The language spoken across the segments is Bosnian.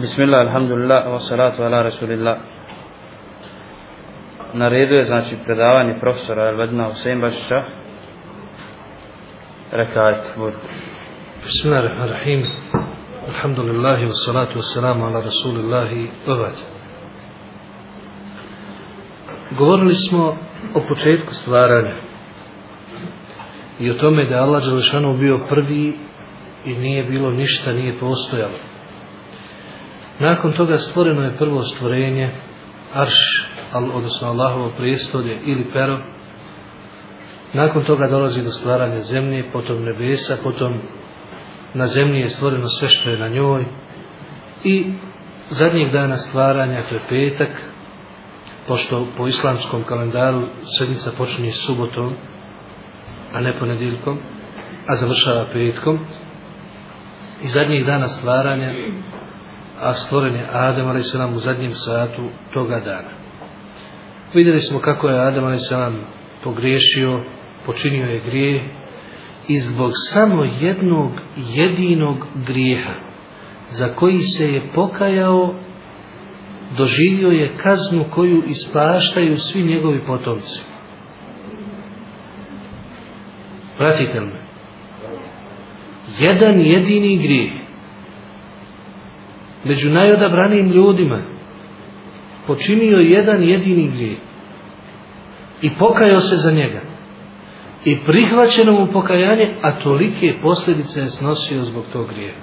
بسم الله الحمد لله والصلاة على رسول الله Na redu je, znači, predavanje profesora Elvedina Husein Bašića. Rekajte, budu. Bismillahirrahmanirrahim. Alhamdulillahi, wassalatu wassalamu ala rasulillahi, ovaj. Govorili smo o početku stvaranja i o tome da je Allah Đelešanu bio prvi i nije bilo ništa, nije postojalo. Nakon toga stvoreno je prvo stvorenje, arš, odnosno Allahovo prijestolje ili pero. Nakon toga dolazi do stvaranja zemlje, potom nebesa, potom na zemlji je stvoreno sve što je na njoj. I zadnjeg dana stvaranja, to je petak, pošto po islamskom kalendaru sedmica počinje subotom, a ne ponedjeljkom, a završava petkom. I zadnjih dana stvaranja, a stvoren je Adam a.s. u zadnjem satu toga dana. Vidjeli smo kako je Adam a.s. pogriješio, počinio je grije i zbog samo jednog jedinog grijeha za koji se je pokajao doživio je kaznu koju ispaštaju svi njegovi potomci. Pratite li me? Jedan jedini grijeh među najodabranijim ljudima počinio jedan jedini grijed i pokajao se za njega i prihvaćeno mu pokajanje a tolike posljedice je snosio zbog tog grijeva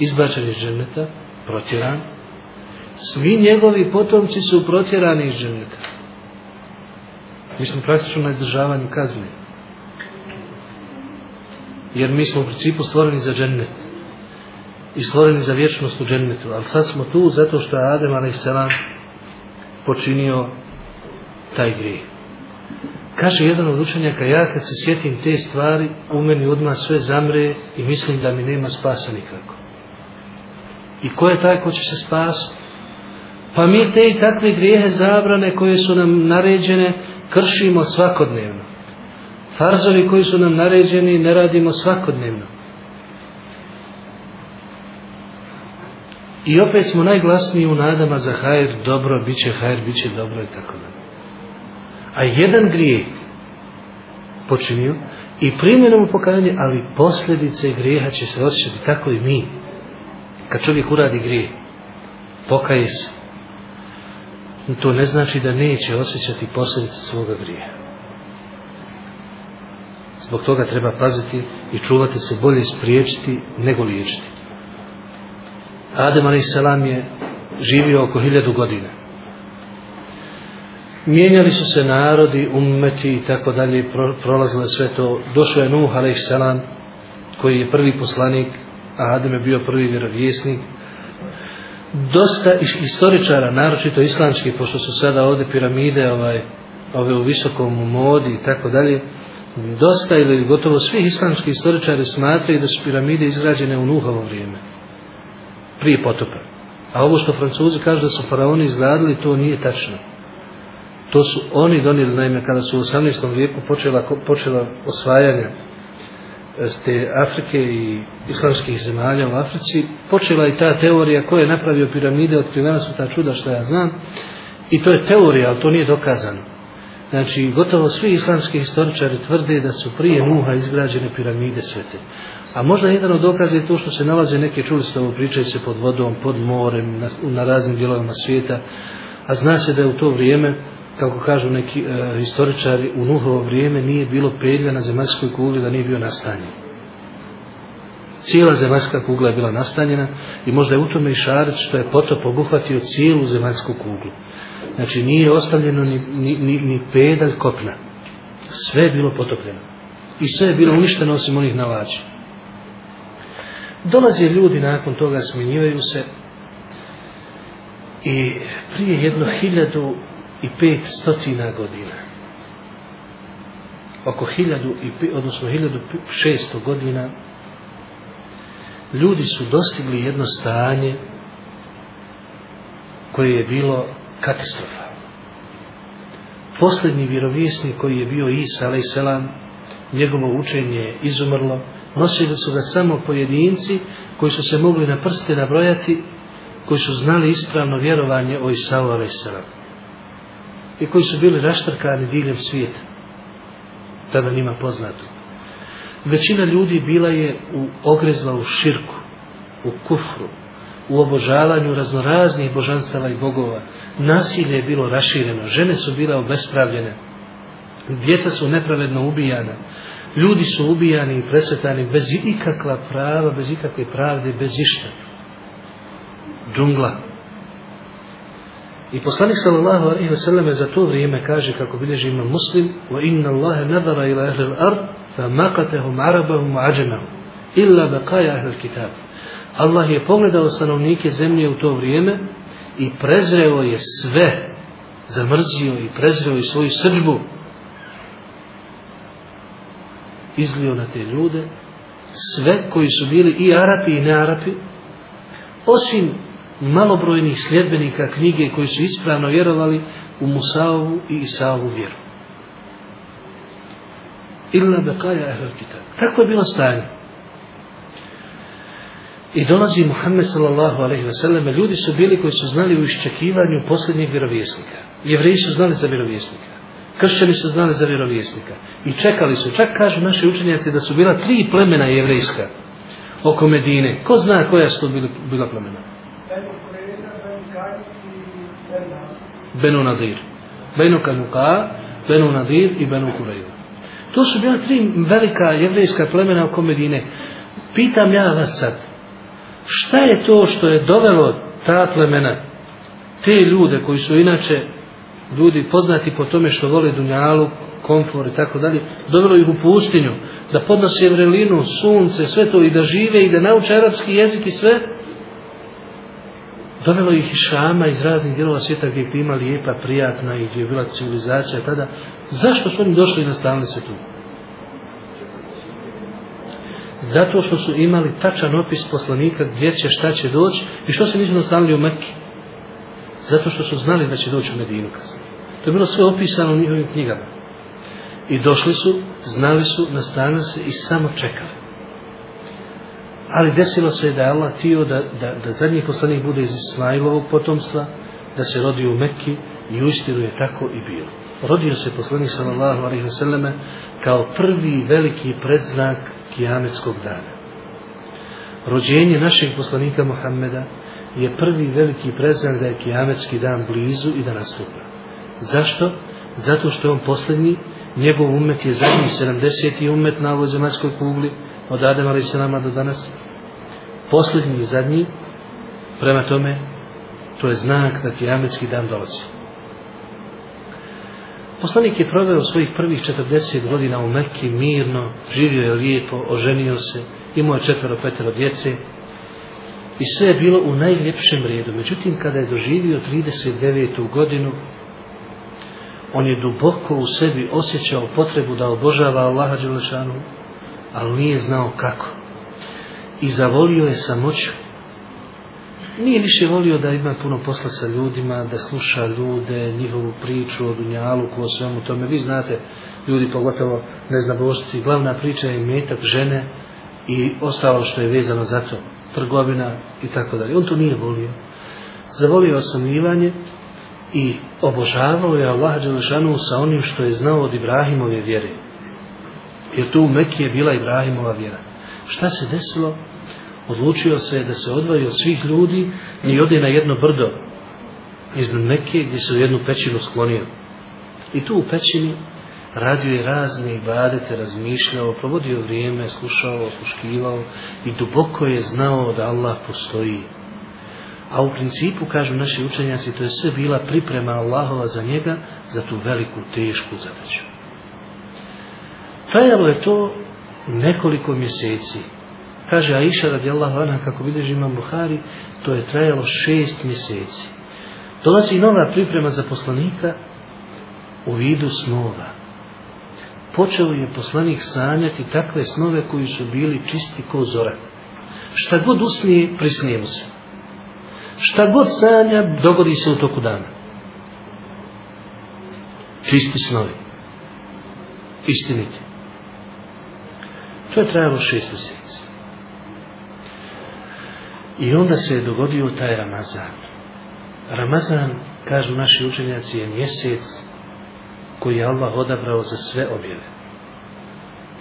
izbačen iz dženeta protjeran svi njegovi potomci su protjerani iz dženeta mi smo praktično na izdržavanju kazne jer mi smo u principu stvoreni za dženeta i stvoreni za vječnost u džennetu, ali sad smo tu zato što je Adem a.s. počinio taj grijeh. Kaže jedan od učenjaka, ja kad se sjetim te stvari, u meni odmah sve zamre i mislim da mi nema spasa nikako. I ko je taj ko će se spasiti? Pa mi te i takve grijehe zabrane koje su nam naređene, kršimo svakodnevno. Farzovi koji su nam naređeni, ne radimo svakodnevno. I opet smo najglasniji u nadama za hajer, dobro, bit će hajer, bit će dobro i tako da. A jedan grijeh počinio i primjenom pokajanje, ali posljedice grijeha će se osjećati tako i mi. Kad čovjek uradi grijeh, pokaje se. To ne znači da neće osjećati posljedice svoga grijeha. Zbog toga treba paziti i čuvati se bolje spriječiti nego liječiti. Adem a.s. je živio oko hiljadu godina. Mijenjali su se narodi, ummeti i tako dalje, prolazilo je sve to. Došao je Nuh a.s. koji je prvi poslanik, a Adem je bio prvi vjerovjesnik. Dosta iz istoričara, naročito islamski, pošto su sada ovde piramide, ovaj, ove u visokom modi i tako dalje, dosta ili gotovo svi islamski istoričari smatraju da su piramide izgrađene u Nuhovo vrijeme prije potopa. A ovo što francuzi kažu da su faraoni izgradili, to nije tačno. To su oni donijeli, naime, kada su u 18. vijeku počela, počela osvajanja e, ste Afrike i islamskih zemalja u Africi, počela i ta teorija ko je napravio piramide, otkrivena su ta čuda što ja znam, i to je teorija, ali to nije dokazano. Znači, gotovo svi islamski historičari tvrde da su prije Nuha izgrađene piramide svete. A možda jedan od dokaza je to što se nalaze neke čuli s tobom pričajice pod vodom, pod morem, na, na raznim dijelovima svijeta. A zna se da je u to vrijeme, kako kažu neki e, historičari, u Nuhovo vrijeme nije bilo pedlja na zemaljskoj kugli da nije bio nastanjen. Cijela zemaljska kugla je bila nastanjena i možda je u tome i šarac što je potop obuhvatio cijelu zemaljsku kuglu. Znači nije ostavljeno ni, ni, ni, ni pedalj kopna. Sve je bilo potopljeno. I sve je bilo uništeno osim onih navađa. Dolaze ljudi nakon toga, smenjivaju se i prije jedno hiljadu i pet stotina godina oko hiljadu i pi, odnosno hiljadu šesto godina ljudi su dostigli jedno stanje koje je bilo katastrofa. Posljednji vjerovjesnik koji je bio Isa a.s. njegovo učenje je izumrlo, nosili su ga samo pojedinci koji su se mogli na prste nabrojati, koji su znali ispravno vjerovanje o Isao a.s. i koji su bili raštrkani diljem svijeta, tada njima poznato. Većina ljudi bila je u ogrezla u širku, u kufru, u obožavanju raznoraznih božanstava i bogova. Nasilje je bilo rašireno, žene su bile obespravljene, djeca su nepravedno ubijana, ljudi su ubijani i presvetani bez ikakva prava, bez ikakve pravde, bez išta. Džungla. I poslanik sallallahu alaihi wasallam za to vrijeme kaže kako bilježi ima muslim wa inna Allahe nadara ila ahli al-ard fa maqatehum arabahum wa ajamahum illa baqaja ahli al-kitab Allah je pogledao stanovnike zemlje u to vrijeme i prezreo je sve, zamrzio i prezreo i svoju srđbu. Izlio na te ljude sve koji su bili i Arapi i Nearapi, osim malobrojnih sljedbenika knjige koji su ispravno vjerovali u Musaovu i Isaovu vjeru. Illa bekaja ehl kitab. Tako je bilo stajanje. I dolazi Muhammed sallallahu alaihi ve selleme, ljudi su bili koji su znali u iščekivanju posljednjeg vjerovjesnika. Jevreji su znali za vjerovjesnika. Kršćani su znali za vjerovjesnika. I čekali su, čak kažu naši učenjaci da su bila tri plemena jevrejska oko Medine. Ko zna koja su to bila plemena? Benu Nadir. Benu Kanuka, Benu Nadir i Benu Kureyla. To su bila tri velika jevrejska plemena oko Medine. Pitam ja vas sad, šta je to što je dovelo ta plemena, te ljude koji su inače ljudi poznati po tome što vole dunjalu, komfor i tako dalje, dovelo ih u pustinju, da podnose vrelinu, sunce, sve to i da žive i da nauče arapski jezik i sve, dovelo ih i šama iz raznih dijelova svijeta gdje bi ima lijepa, prijatna i gdje je bila civilizacija tada, zašto su oni došli i nastavili se tu? Zato što su imali tačan opis poslanika gdje će, šta će doći i što se nisu nastavili u Mekke. Zato što su znali da će doći u Medinu kasnije. To je bilo sve opisano u njihovim knjigama. I došli su, znali su, nastavili se i samo čekali. Ali desilo se da je Allah tio da, da, da zadnji poslanik bude iz Ismailovog potomstva, da se rodi u Mekki i uistinu je tako i bilo rodio se poslanik sallallahu alejhi ve selleme kao prvi veliki predznak kıyametskog dana. Rođenje našeg poslanika Muhameda je prvi veliki predznak da je kıyametski dan blizu i da nastupa. Zašto? Zato što je on posljednji, njegov umet je zadnji 70. umet na ovoj zemaljskoj kugli, od Adem ali se nama do danas. Posljednji i zadnji, prema tome, to je znak da kiametski dan dolazi. Poslanik je proveo svojih prvih 40 godina u Mekki mirno, živio je lijepo, oženio se, imao je četvero, petero djece i sve je bilo u najljepšem redu. Međutim, kada je doživio 39. godinu, on je duboko u sebi osjećao potrebu da obožava Allaha Đelešanu, ali nije znao kako. I zavolio je samoću, nije više volio da ima puno posla sa ljudima, da sluša ljude, njihovu priču o Dunjaluku, o svemu tome. Vi znate, ljudi pogotovo ne zna božici, glavna priča je metak žene i ostalo što je vezano za to, trgovina i tako dalje. On to nije volio. Zavolio osamljivanje i obožavao je Allah Đelešanu sa onim što je znao od Ibrahimove vjere. Jer tu u Mekije je bila Ibrahimova vjera. Šta se desilo? odlučio se da se odvoji od svih ljudi i ode na jedno brdo iznad Mekke gdje se u jednu pećinu sklonio. I tu u pećini radio je razne ibadete, razmišljao, provodio vrijeme, slušao, osluškivao i duboko je znao da Allah postoji. A u principu, kažu naši učenjaci, to je sve bila priprema Allahova za njega, za tu veliku, tešku zadaću. Trajalo je to nekoliko mjeseci, Kaže Aisha radijallahu anha kako bilježi imam Buhari, to je trajalo šest mjeseci. Dolazi nova priprema za poslanika u vidu snova. Počeo je poslanik sanjati takve snove koji su bili čisti ko zora. Šta god usnije, prisnije mu se. Šta god sanja, dogodi se u toku dana. Čisti snovi. Istiniti. To je trajalo šest mjeseci. I onda se je dogodio taj Ramazan. Ramazan, kažu naši učenjaci, je mjesec koji je Allah odabrao za sve objave.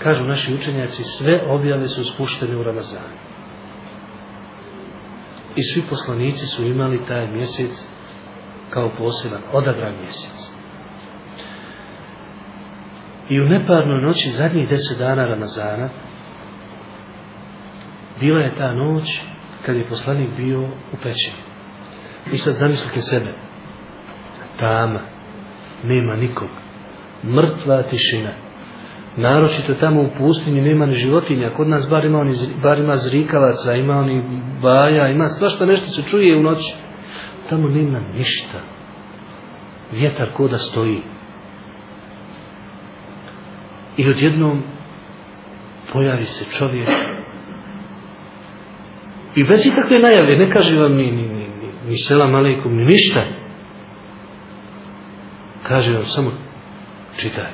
Kažu naši učenjaci, sve objave su spuštene u Ramazan. I svi poslanici su imali taj mjesec kao poseban, odabran mjesec. I u neparnoj noći zadnjih deset dana Ramazana bila je ta noć kad je poslanik bio u pećini. I sad zamislite sebe. Tama. Nema nikog. Mrtva tišina. Naročito tamo u pustinji nema ni životinja. Kod nas bar ima, oni, bar ima zrikavaca, ima oni baja, ima svašta nešto se čuje u noći. Tamo nema ništa. Vjetar koda stoji. I odjednom pojavi se čovjek I bez ikakve najave, ne kaže vam ni, ni, ni, ni, ni selam aleikum, ni ništa. Kaže vam samo čitaj.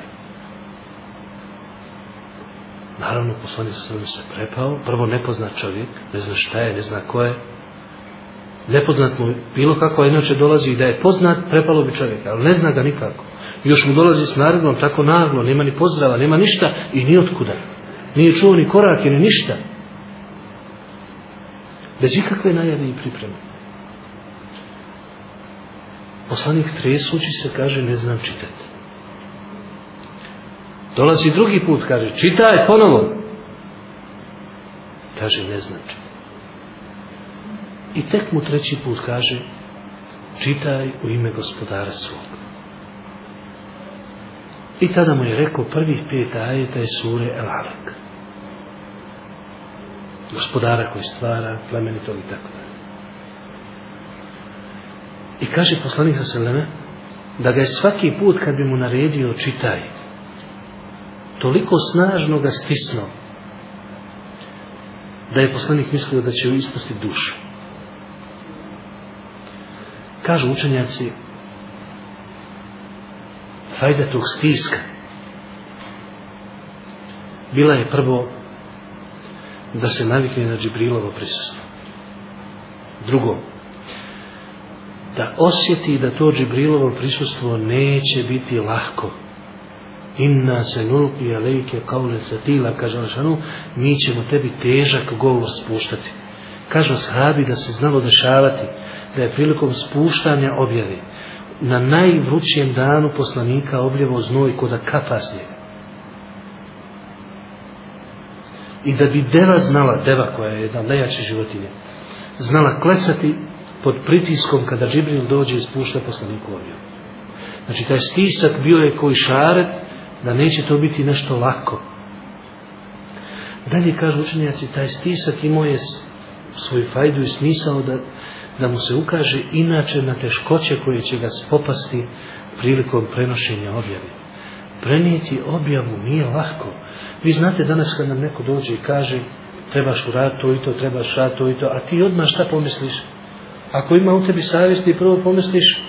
Naravno, poslani sa sve se prepao. Prvo nepozna čovjek, ne zna šta je, ne zna ko je. Nepoznat mu bilo kako, a inače dolazi i da je poznat, prepalo bi čovjek, ali ne zna ga nikako. Još mu dolazi s narednom, tako naglo, nema ni pozdrava, nema ništa i ni otkuda. Nije čuo ni korak, ni ništa. Ništa bez ikakve najave i pripreme. Poslanik tresući se kaže, ne znam čitati. Dolazi drugi put, kaže, čitaj ponovo. Kaže, ne znam čitati. I tek mu treći put kaže, čitaj u ime gospodara svog. I tada mu je rekao prvih pijeta ajeta je sure El Alek gospodara koji stvara, plemenitog i tako dalje. I kaže poslanik sa Seleme da ga je svaki put kad bi mu naredio čitaj, toliko snažno ga stisnuo da je poslanik mislio da će ispustiti dušu. Kažu učenjaci, fajda tog stiska bila je prvo da se navikne na Džibrilovo prisustvo. Drugo, da osjeti da to Džibrilovo prisustvo neće biti lahko. Inna se nulki alejke kaule fetila, kaže Alšanu, mi ćemo tebi težak govor spuštati. Kažu sahabi da se znalo dešavati, da je prilikom spuštanja objave na najvrućijem danu poslanika obljevo znoj koda kapa snijega. I da bi deva znala, deva koja je jedna najjače životinje, znala klecati pod pritiskom kada Džibril dođe i spušta poslaniku avion. Znači taj stisak bio je koji šaret da neće to biti nešto lako. Dalje kažu učenjaci, taj stisak imao je svoju fajdu i smisao da, da mu se ukaže inače na teškoće koje će ga spopasti prilikom prenošenja objavljena prenijeti objavu nije lahko. Vi znate danas kad nam neko dođe i kaže trebaš uraditi to i to, trebaš uraditi to i to, a ti odmah šta pomisliš? Ako ima u tebi savjesti i prvo pomisliš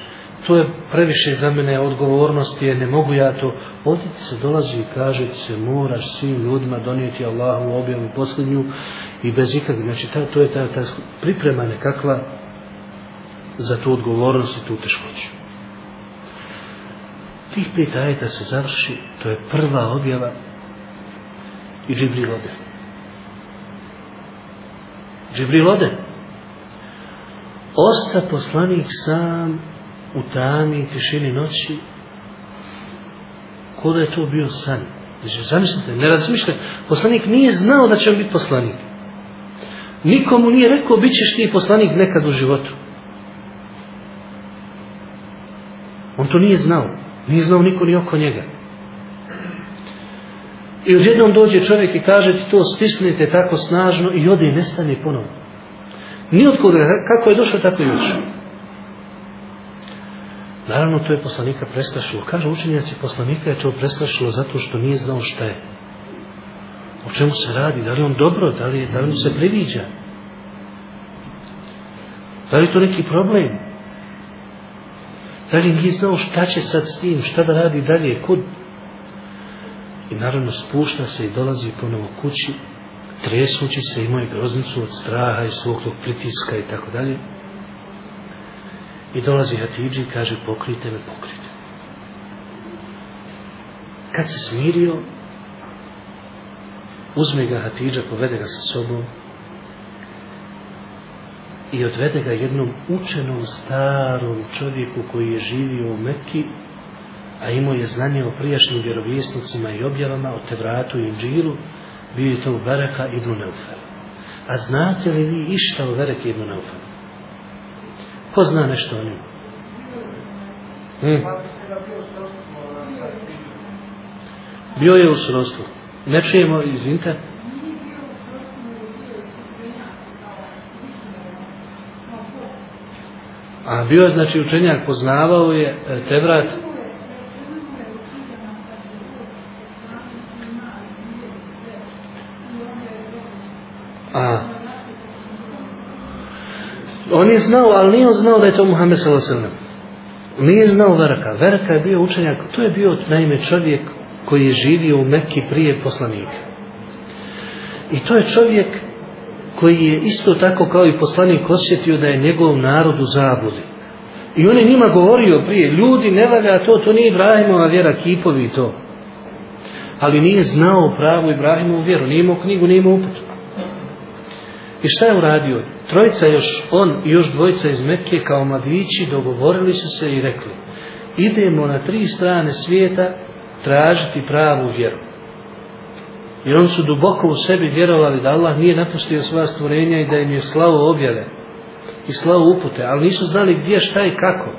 to je previše za mene odgovornosti, je, ne mogu ja to. Ovdje ti se dolazi i kaže ti se moraš svim ljudima donijeti Allahu objavu posljednju i bez ikakve. Znači ta, to je ta, ta priprema nekakva za tu odgovornost i tu teškoću tih pet ajeta se završi, to je prva objava i Džibril ode. Džibril ode. Osta poslanik sam u tami i tišini noći, kod je to bio san. Znači, zamislite, ne razmišlja. Poslanik nije znao da će on biti poslanik. Nikomu nije rekao, bit ćeš ti poslanik nekad u životu. On to nije znao. Nije znao niko ni oko njega. I odjednom dođe čovjek i kaže ti to stisnite tako snažno i ode i nestane ponovno. Nijotkoga, kako je došao, tako i učio. Naravno, to je poslanika prestrašilo. Kaže učenjaci, poslanika je to prestrašilo zato što nije znao šta je. O čemu se radi? Da li on dobro? Da li, da li mu se priviđa? Da li to neki problem? da li nije znao šta će sad s tim, šta da radi dalje, kod? I naravno spušta se i dolazi ponovo kući, tresući se i moju groznicu od straha i svog tog pritiska i tako dalje. I dolazi Hatidži i kaže pokrite me, pokrite. Kad se smirio, uzme ga Hatidža, povede ga sa sobom, i odvede ga jednom učenom starom čovjeku koji je živio u Mekki, a imao je znanje o prijašnjim vjerovjesnicima i objavama o Tevratu i Inđilu, bio je to u Bereka i Dunaufel. A znate li vi išta o Bereke i Dunaufel? Ko zna nešto o njim? Hm? Bio je u srostu. Ne čujemo, izvinite. A bio je znači učenjak, poznavao je e, Tevrat. A. On je znao, ali nije on znao da je to Muhammed s.a.v. Nije znao Verka. Verka je bio učenjak, to je bio naime čovjek koji je živio u Mekki prije poslanika. I to je čovjek koji je isto tako kao i poslanik osjetio da je njegov narod u zabudi. I on je njima govorio prije, ljudi ne valja to, to nije Ibrahimova vjera, kipovi to. Ali nije znao pravu Ibrahimovu vjeru, nije imao knjigu, nije imao uput. I šta je uradio? Trojica još, on i još dvojica iz Mekke kao mladići dogovorili su se i rekli, idemo na tri strane svijeta tražiti pravu vjeru. Jer oni su duboko u sebi vjerovali da Allah nije napustio svoja stvorenja i da im je slavo objave i slavo upute, ali nisu znali gdje, šta i kako.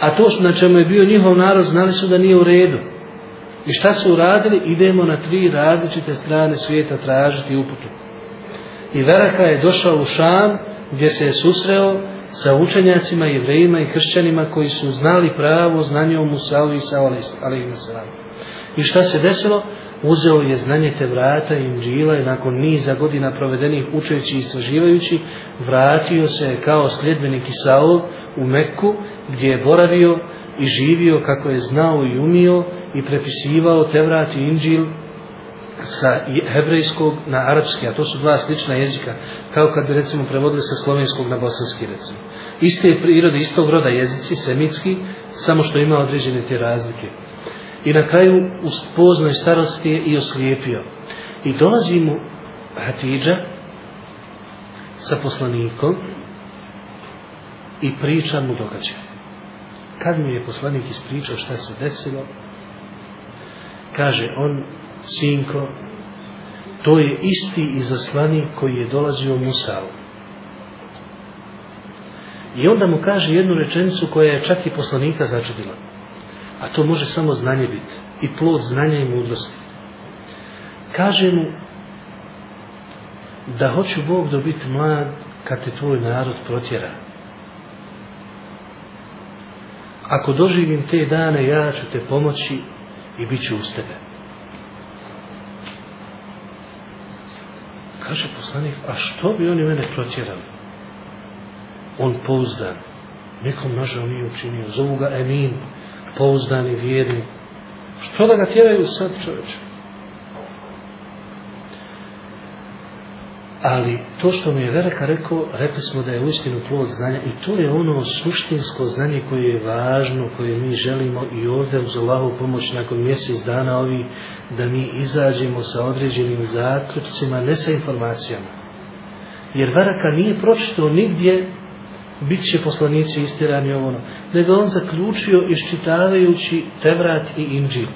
A to što na čemu je bio njihov narod, znali su da nije u redu. I šta su uradili? Idemo na tri različite strane svijeta tražiti uputu. I Veraka je došao u Šam, gdje se je susreo sa učenjacima, jevrejima i hršćanima koji su znali pravo znanje o Musa i Sao Ali I šta se desilo? uzeo je znanje te vrata i inđila i nakon niza godina provedenih učeći i istraživajući, vratio se kao sljedbenik Isao u Meku gdje je boravio i živio kako je znao i umio i prepisivao te vrati inđil sa hebrejskog na arapski, a to su dva slična jezika, kao kad bi recimo prevodili sa slovenskog na bosanski recimo. Iste je prirode istog roda jezici, semitski, samo što ima određene te razlike i na kraju u poznoj starosti je i oslijepio. I dolazi mu Hatidža sa poslanikom i priča mu događaj. Kad mu je poslanik ispričao šta se desilo, kaže on, sinko, to je isti izaslanik koji je dolazio Musavu. I onda mu kaže jednu rečenicu koja je čak i poslanika začudila a to može samo znanje biti i plod znanja i mudrosti kaže mu da hoću Bog dobiti mlad kad te tvoj narod protjera ako doživim te dane ja ću te pomoći i bit ću uz tebe kaže poslanik a što bi oni mene protjerali on pouzdan nekom nažal nije učinio zovu ga Emin pouzdani, vjerni. Što da ga tjeraju sad čovječe? Ali to što mi je Vereka rekao, rekli smo da je uistinu plod znanja i to je ono suštinsko znanje koje je važno, koje mi želimo i ovdje uz Allahovu pomoć nakon mjesec dana ovi da mi izađemo sa određenim zaključcima, ne sa informacijama. Jer Vereka nije pročitao nigdje bit će poslanici istirani ono. Nego on zaključio iščitavajući Tevrat i Inđil.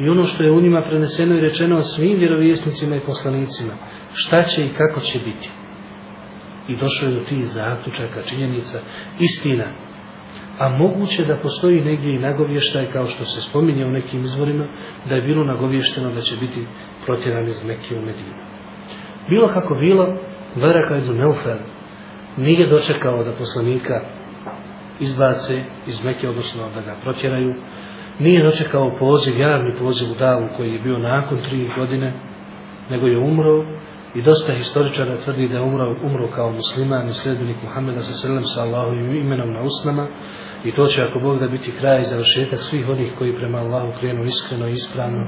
I ono što je u njima preneseno i rečeno o svim vjerovjesnicima i poslanicima. Šta će i kako će biti. I došlo je do tih zaključaka, činjenica, istina. A moguće da postoji negdje i nagovještaj, kao što se spominje u nekim izvorima, da je bilo nagovješteno da će biti protjeran iz Mekije u Medinu. Bilo kako bilo, Baraka ibn Neufer, nije dočekao da poslanika izbace iz Mekke, odnosno da ga protjeraju, nije dočekao poziv, javni poziv u davu koji je bio nakon tri godine, nego je umro i dosta historičara tvrdi da je umro, umro kao musliman i sljedbenik Muhammeda sa srlem sa Allahovim imenom na usnama, I to će ako Bog da biti kraj završetak svih onih koji prema Allahu krenu iskreno i ispravno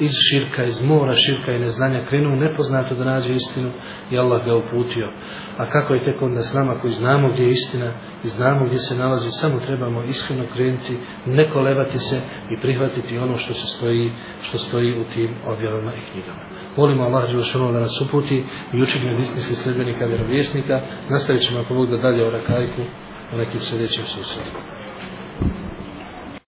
iz širka, iz mora širka i neznanja krenu nepoznato da nađe istinu i Allah ga uputio. A kako je tek onda s nama koji znamo gdje je istina i znamo gdje se nalazi, samo trebamo iskreno krenuti, ne kolevati se i prihvatiti ono što se stoji, što stoji u tim objavama i knjigama. Molimo Allah Đelšanova da nas uputi i učinje od istinske sljedbenika vjerovjesnika. Nastavit ćemo ako Bog da dalje o rakajku u nekim sljedećim susredima.